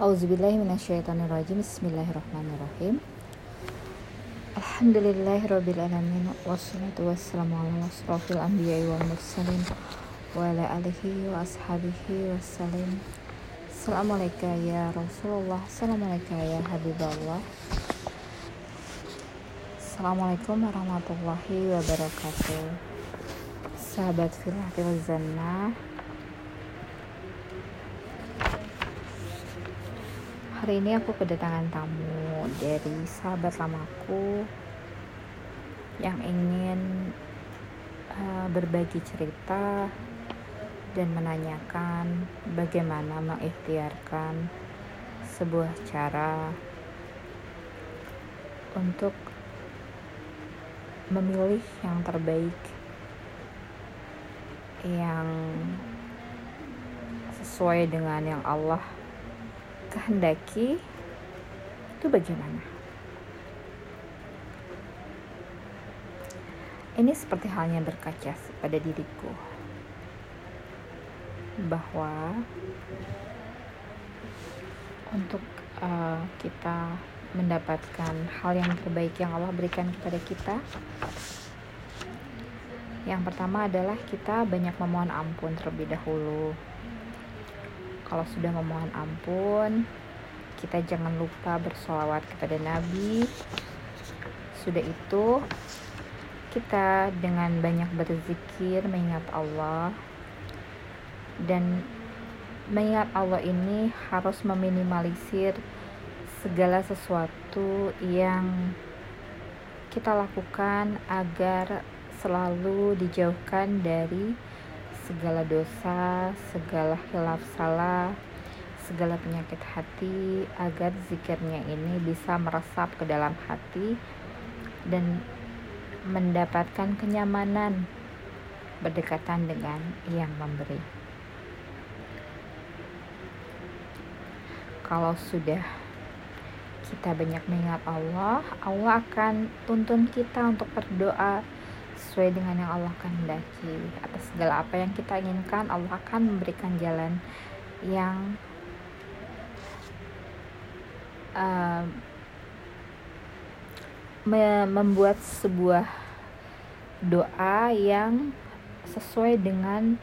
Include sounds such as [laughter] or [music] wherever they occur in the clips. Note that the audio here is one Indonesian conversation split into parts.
Auzubillahiminasyaitonirrajim Bismillahirrahmanirrahim. Alhamdulillahirrabbilalamin Wassalatu wassalamu ala asrafil anbiya wal mursalin Wa ala alihi wa ashabihi wassalim Assalamualaikum ya Rasulullah. Assalamualaikum ya Habibullah. Assalamualaikum warahmatullahi wabarakatuh. Sahabat Filahtil Zannah Hari ini aku kedatangan tamu dari sahabat lamaku yang ingin uh, berbagi cerita dan menanyakan bagaimana mengikhtiarkan sebuah cara untuk memilih yang terbaik yang sesuai dengan yang Allah kehendaki itu bagaimana? Ini seperti halnya berkaca pada diriku bahwa untuk uh, kita mendapatkan hal yang terbaik yang Allah berikan kepada kita yang pertama adalah kita banyak memohon ampun terlebih dahulu kalau sudah memohon ampun kita jangan lupa bersolawat kepada Nabi. Sudah itu kita dengan banyak berzikir mengingat Allah. Dan mengingat Allah ini harus meminimalisir segala sesuatu yang kita lakukan agar selalu dijauhkan dari segala dosa, segala hilaf salah, segala penyakit hati agar zikirnya ini bisa meresap ke dalam hati dan mendapatkan kenyamanan berdekatan dengan yang memberi. Kalau sudah kita banyak mengingat Allah, Allah akan tuntun kita untuk berdoa sesuai dengan yang Allah kehendaki atas segala apa yang kita inginkan Allah akan memberikan jalan yang uh, me membuat sebuah doa yang sesuai dengan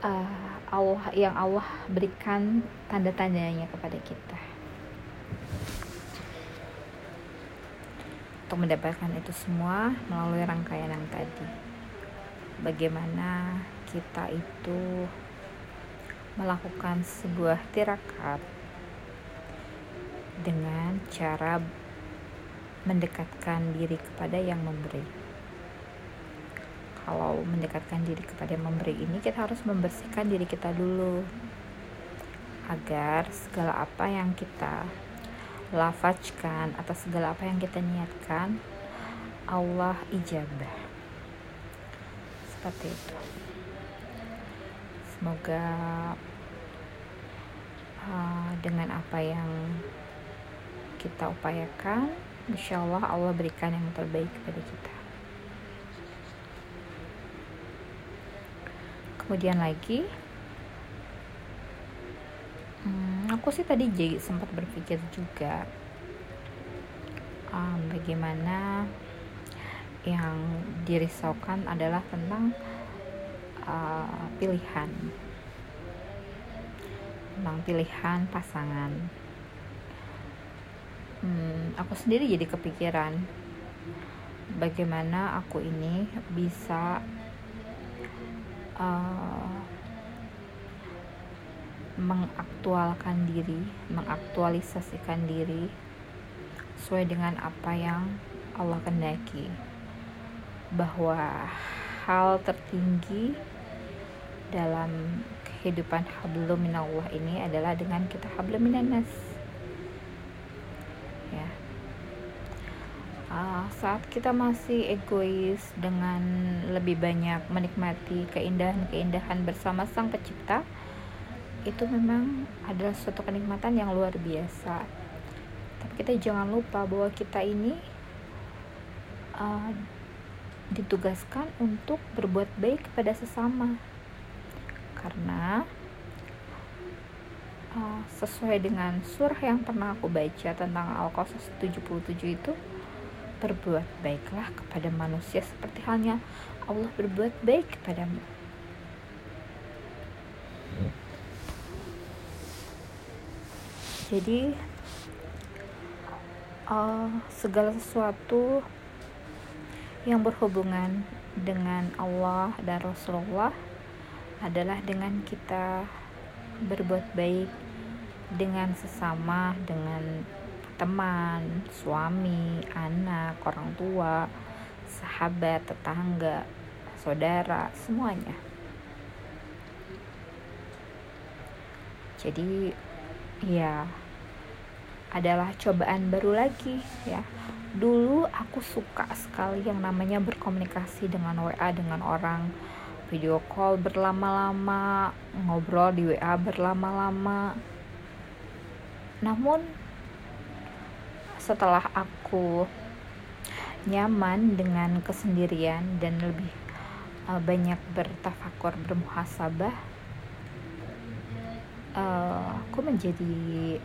uh, Allah yang Allah berikan tanda-tandanya kepada kita. Untuk mendapatkan itu semua melalui rangkaian yang tadi. Bagaimana kita itu melakukan sebuah tirakat dengan cara mendekatkan diri kepada yang memberi. Kalau mendekatkan diri kepada yang memberi ini kita harus membersihkan diri kita dulu agar segala apa yang kita lafazkan atas segala apa yang kita niatkan Allah ijabah. Seperti itu. Semoga uh, dengan apa yang kita upayakan insya Allah Allah berikan yang terbaik kepada kita. Kemudian lagi aku sih tadi jadi sempat berpikir juga um, bagaimana yang dirisaukan adalah tentang uh, pilihan. Tentang pilihan pasangan. Hmm, aku sendiri jadi kepikiran bagaimana aku ini bisa uh, mengaktualkan diri, mengaktualisasikan diri sesuai dengan apa yang Allah kendaki. Bahwa hal tertinggi dalam kehidupan hablum minallah ini adalah dengan kita hablum minanas. Ya. Uh, saat kita masih egois dengan lebih banyak menikmati keindahan-keindahan bersama Sang Pencipta, itu memang adalah suatu kenikmatan yang luar biasa. Tapi kita jangan lupa bahwa kita ini uh, ditugaskan untuk berbuat baik kepada sesama. Karena uh, sesuai dengan surah yang pernah aku baca tentang Al-Qasas 77 itu berbuat baiklah kepada manusia seperti halnya. Allah berbuat baik kepadamu jadi uh, segala sesuatu yang berhubungan dengan Allah dan Rasulullah adalah dengan kita berbuat baik dengan sesama, dengan teman, suami, anak, orang tua, sahabat, tetangga, saudara, semuanya. Jadi ya adalah cobaan baru lagi ya. Dulu aku suka sekali yang namanya berkomunikasi dengan WA dengan orang. Video call berlama-lama ngobrol di WA berlama-lama. Namun setelah aku nyaman dengan kesendirian dan lebih uh, banyak bertafakur bermuhasabah uh, aku menjadi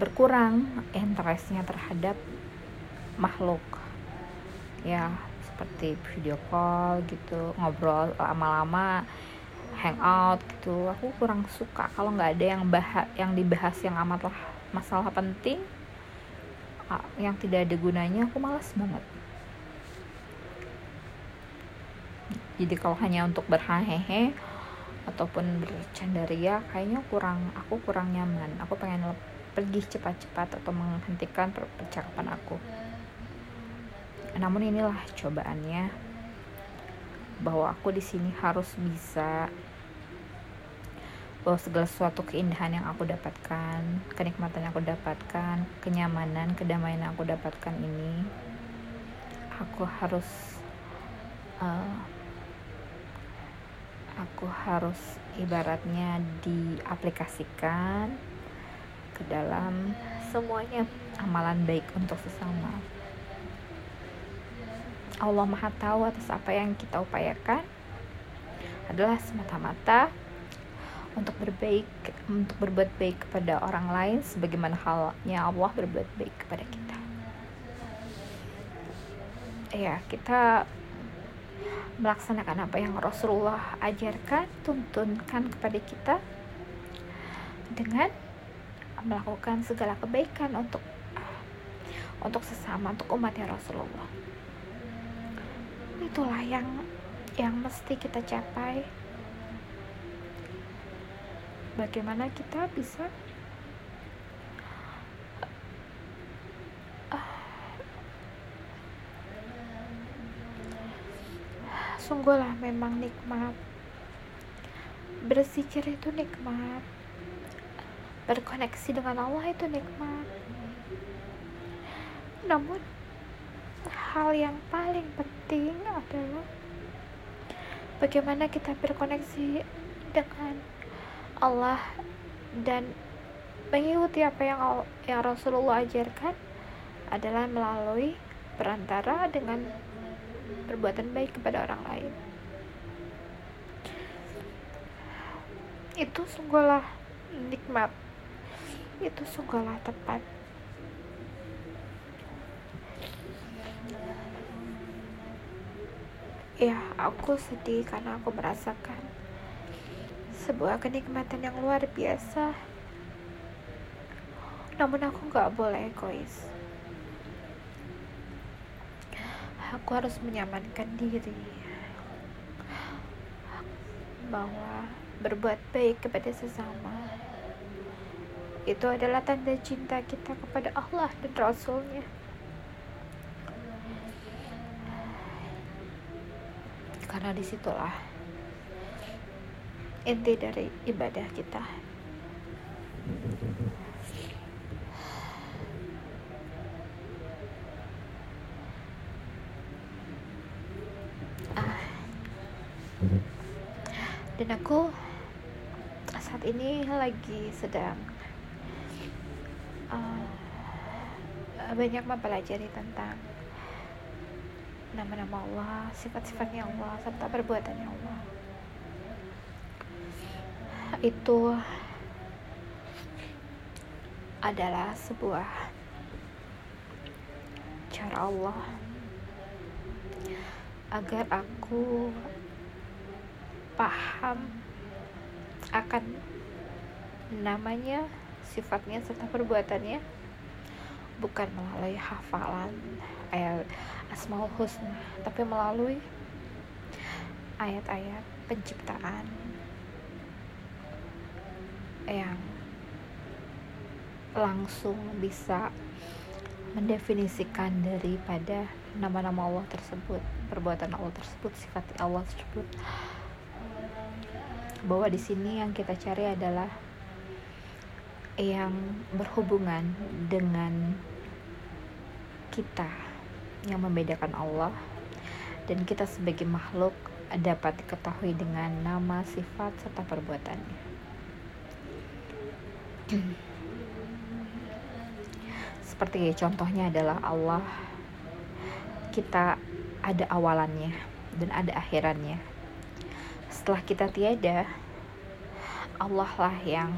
berkurang interestnya terhadap makhluk. Ya seperti video call gitu ngobrol lama-lama hangout gitu. Aku kurang suka. Kalau nggak ada yang bahas yang dibahas yang amatlah masalah penting yang tidak ada gunanya aku malas banget. Jadi kalau hanya untuk berhahehe ataupun bercandaria kayaknya kurang aku kurang nyaman. Aku pengen pergi cepat-cepat atau menghentikan percakapan aku. Namun inilah cobaannya bahwa aku di sini harus bisa bahwa segala sesuatu keindahan yang aku dapatkan, kenikmatan yang aku dapatkan, kenyamanan, kedamaian yang aku dapatkan ini, aku harus uh, aku harus ibaratnya diaplikasikan ke dalam semuanya amalan baik untuk sesama. Allah Maha Tahu atas apa yang kita upayakan adalah semata-mata untuk berbaik untuk berbuat baik kepada orang lain sebagaimana halnya Allah berbuat baik kepada kita. Ya, kita melaksanakan apa yang Rasulullah ajarkan, tuntunkan kepada kita dengan melakukan segala kebaikan untuk untuk sesama untuk umatnya Rasulullah. Itulah yang yang mesti kita capai. Bagaimana kita bisa sungguhlah memang nikmat. Berzikir itu nikmat berkoneksi dengan Allah itu nikmat namun hal yang paling penting adalah bagaimana kita berkoneksi dengan Allah dan mengikuti apa yang yang Rasulullah ajarkan adalah melalui perantara dengan perbuatan baik kepada orang lain. Itu sungguhlah nikmat itu sungguhlah tepat ya aku sedih karena aku merasakan sebuah kenikmatan yang luar biasa. Namun aku gak boleh egois. Aku harus menyamankan diri. Bahwa berbuat baik kepada sesama itu adalah tanda cinta kita kepada Allah dan Rasulnya karena di situlah inti dari ibadah kita ah. dan aku saat ini lagi sedang uh, banyak mempelajari tentang nama-nama Allah, sifat-sifatnya Allah, serta perbuatannya Allah. itu adalah sebuah cara Allah agar aku paham akan namanya, sifatnya serta perbuatannya bukan melalui hafalan ayat Asmaul Husna, tapi melalui ayat-ayat penciptaan yang langsung bisa mendefinisikan daripada nama-nama Allah tersebut, perbuatan Allah tersebut, sifat Allah tersebut. Bahwa di sini yang kita cari adalah yang berhubungan dengan kita yang membedakan Allah dan kita sebagai makhluk dapat diketahui dengan nama, sifat, serta perbuatannya. [clears throat] seperti contohnya adalah Allah kita ada awalannya dan ada akhirannya setelah kita tiada Allah lah yang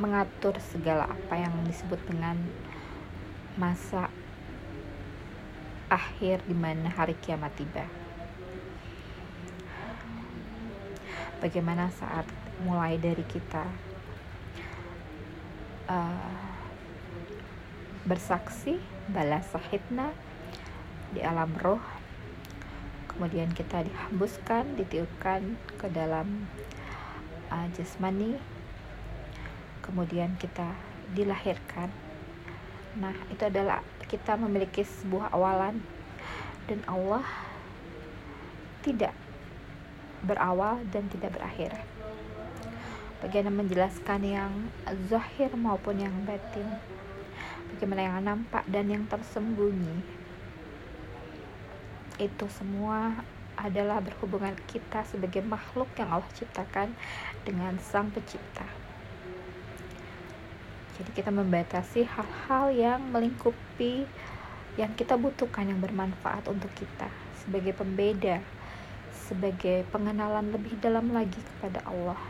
mengatur segala apa yang disebut dengan masa akhir di mana hari kiamat tiba. Bagaimana saat mulai dari kita uh, bersaksi balas sahidna di alam roh kemudian kita dihembuskan ditiupkan ke dalam uh, jasmani kemudian kita dilahirkan nah itu adalah kita memiliki sebuah awalan. Dan Allah tidak berawal dan tidak berakhir. Bagaimana menjelaskan yang zahir maupun yang batin. Bagaimana yang nampak dan yang tersembunyi. Itu semua adalah berhubungan kita sebagai makhluk yang Allah ciptakan dengan Sang Pencipta. Jadi kita membatasi hal-hal yang melingkupi yang kita butuhkan yang bermanfaat untuk kita sebagai pembeda, sebagai pengenalan lebih dalam lagi kepada Allah.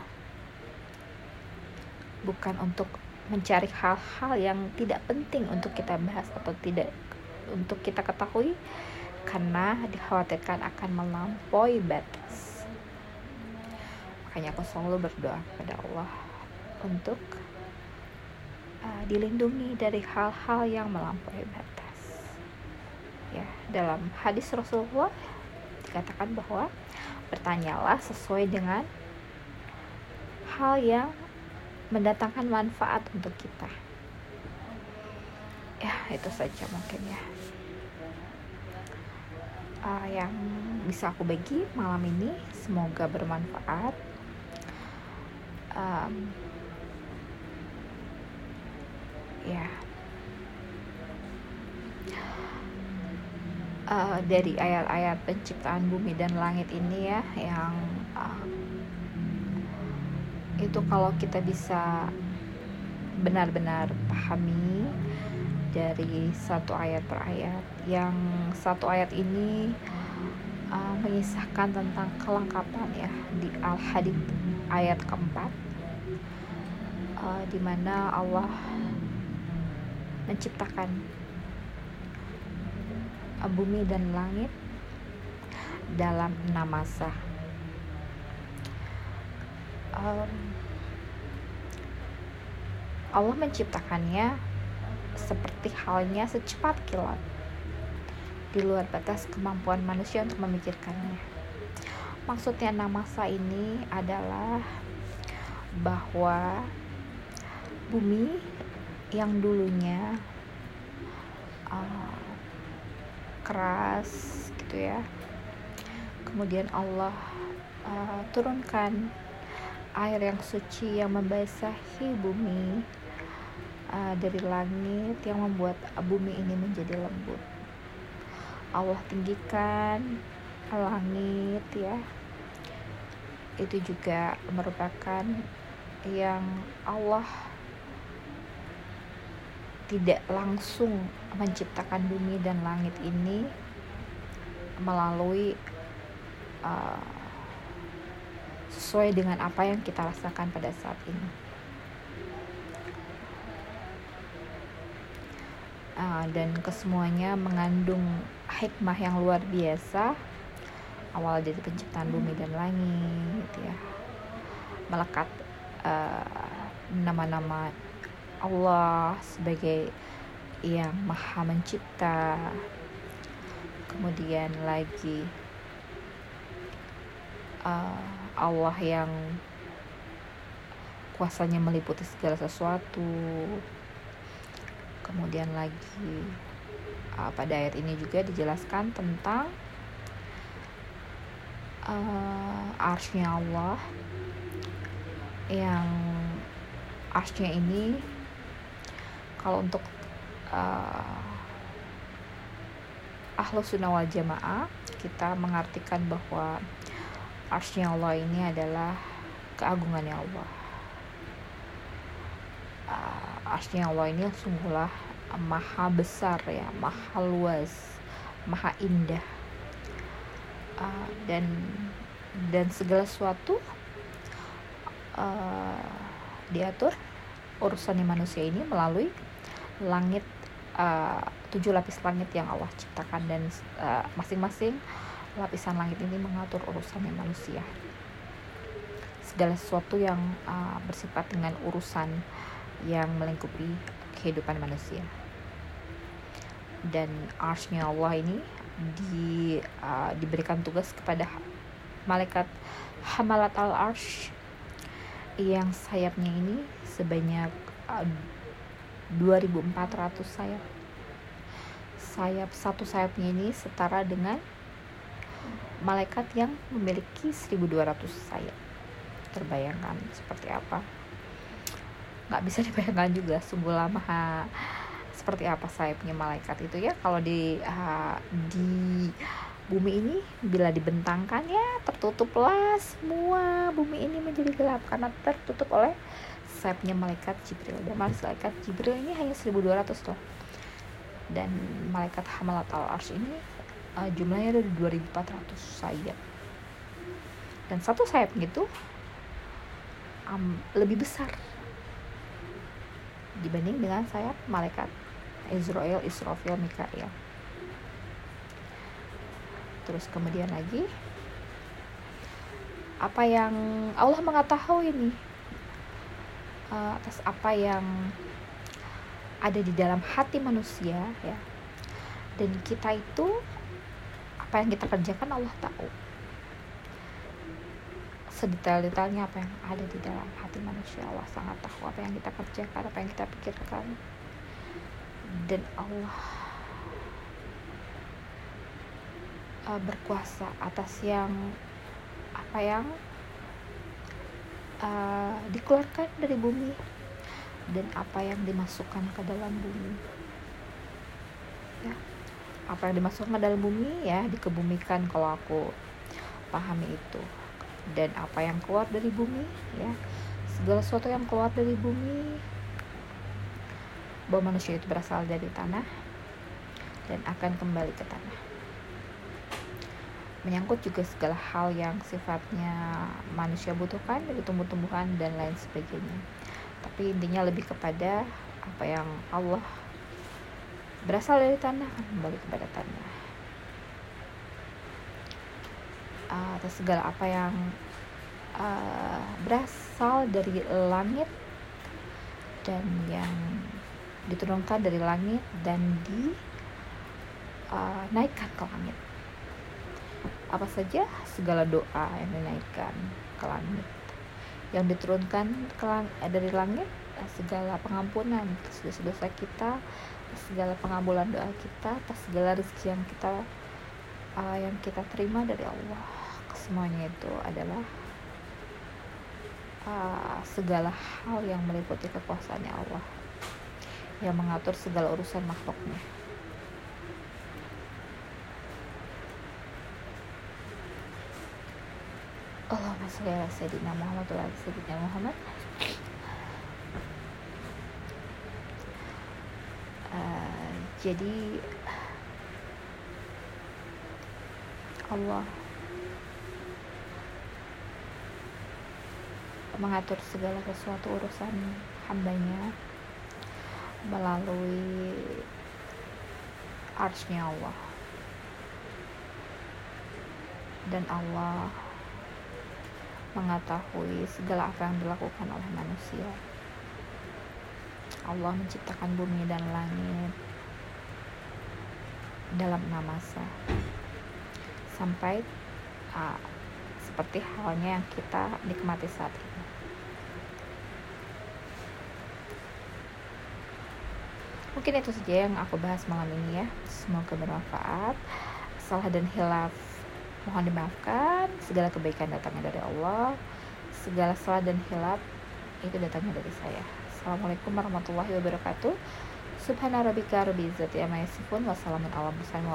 Bukan untuk mencari hal-hal yang tidak penting untuk kita bahas atau tidak untuk kita ketahui karena dikhawatirkan akan melampaui batas. Makanya aku selalu berdoa kepada Allah untuk uh, dilindungi dari hal-hal yang melampaui batas. Ya, dalam hadis Rasulullah dikatakan bahwa bertanyalah sesuai dengan hal yang mendatangkan manfaat untuk kita. Ya itu saja mungkin ya. Uh, yang bisa aku bagi malam ini semoga bermanfaat. Um, ya. Uh, dari ayat-ayat penciptaan bumi dan langit ini ya yang uh, itu kalau kita bisa benar-benar pahami dari satu ayat per ayat. Yang satu ayat ini uh, mengisahkan tentang kelengkapan ya di al hadid ayat keempat uh, di mana Allah menciptakan bumi dan langit dalam enam masa um, Allah menciptakannya seperti halnya secepat kilat di luar batas kemampuan manusia untuk memikirkannya. Maksudnya namasa ini adalah bahwa bumi yang dulunya uh, keras gitu ya kemudian Allah uh, turunkan air yang suci yang membasahi bumi uh, dari langit yang membuat bumi ini menjadi lembut. Allah tinggikan langit ya. Itu juga merupakan yang Allah tidak langsung menciptakan bumi dan langit ini melalui uh, sesuai dengan apa yang kita rasakan pada saat ini. Uh, dan kesemuanya mengandung hikmah yang luar biasa awal dari penciptaan bumi dan langit ya melekat uh, nama-nama Allah sebagai yang maha mencipta. Kemudian lagi uh, Allah yang kuasanya meliputi segala sesuatu. Kemudian lagi uh, pada ayat ini juga dijelaskan tentang uh, arsnya Allah yang arsnya ini kalau untuk uh, ahlu sunnah wal jamaah kita mengartikan bahwa arsnya Allah ini adalah keagungannya Allah. Uh, arsnya Allah ini sungguhlah maha besar ya maha luas maha indah. Uh, dan dan segala sesuatu uh, diatur urusannya manusia ini melalui langit uh, tujuh lapis langit yang Allah ciptakan dan masing-masing uh, lapisan langit ini mengatur urusannya manusia. Segala sesuatu yang uh, bersifat dengan urusan yang melingkupi kehidupan manusia. Dan arsnya Allah ini di, uh, diberikan tugas kepada malaikat hamalat al arsh yang sayapnya ini sebanyak uh, 2400 sayap. Sayap satu sayapnya ini setara dengan malaikat yang memiliki 1200 sayap. Terbayangkan seperti apa? Nggak bisa [laughs] dibayangkan juga sungguh lama seperti apa sayapnya malaikat itu ya? Kalau di uh, di bumi ini bila dibentangkan ya tertutuplah semua bumi ini menjadi gelap karena tertutup oleh sayapnya malaikat Jibril. Dan malaikat Jibril ini hanya 1200 loh dan malaikat hamalat al arsh ini uh, jumlahnya ada 2400 sayap dan satu sayap gitu um, lebih besar dibanding dengan sayap malaikat Israel, Israfil, Mikael. Terus kemudian lagi apa yang Allah mengetahui ini uh, atas apa yang ada di dalam hati manusia ya. Dan kita itu apa yang kita kerjakan Allah tahu. Sedetail-detailnya apa yang ada di dalam hati manusia Allah sangat tahu apa yang kita kerjakan apa yang kita pikirkan. Dan Allah uh, berkuasa atas yang apa yang uh, dikeluarkan dari bumi dan apa yang dimasukkan ke dalam bumi ya apa yang dimasukkan ke dalam bumi ya dikebumikan kalau aku pahami itu dan apa yang keluar dari bumi ya segala sesuatu yang keluar dari bumi bahwa manusia itu berasal dari tanah dan akan kembali ke tanah. Menyangkut juga segala hal yang sifatnya manusia butuhkan dari tumbuh-tumbuhan dan lain sebagainya. Tapi intinya lebih kepada apa yang Allah berasal dari tanah kembali kepada tanah. atas segala apa yang uh, berasal dari langit dan yang diturunkan dari langit dan dinaikkan uh, ke langit apa saja segala doa yang dinaikkan ke langit? Yang diturunkan ke lang eh, dari langit segala pengampunan atas dosa-dosa kita segala pengabulan doa kita atas segala rezeki yang kita uh, yang kita terima dari Allah. Semuanya itu adalah uh, segala hal yang meliputi kekuasaannya Allah. Yang mengatur segala urusan makhluknya. Sholli ala Muhammad wa Muhammad. Uh, jadi Allah mengatur segala sesuatu urusan hambanya melalui arsnya Allah dan Allah mengetahui segala apa yang dilakukan oleh manusia. Allah menciptakan bumi dan langit dalam enam masa. Sampai uh, seperti halnya yang kita nikmati saat ini. Mungkin itu saja yang aku bahas malam ini ya. Semoga bermanfaat. Salah dan hilaf mohon dimaafkan segala kebaikan datangnya dari Allah segala salah dan hilaf itu datangnya dari saya. Assalamualaikum warahmatullahi wabarakatuh. Subhana rabbika rabbil izzati amma yasifun wassalamun ala mursalin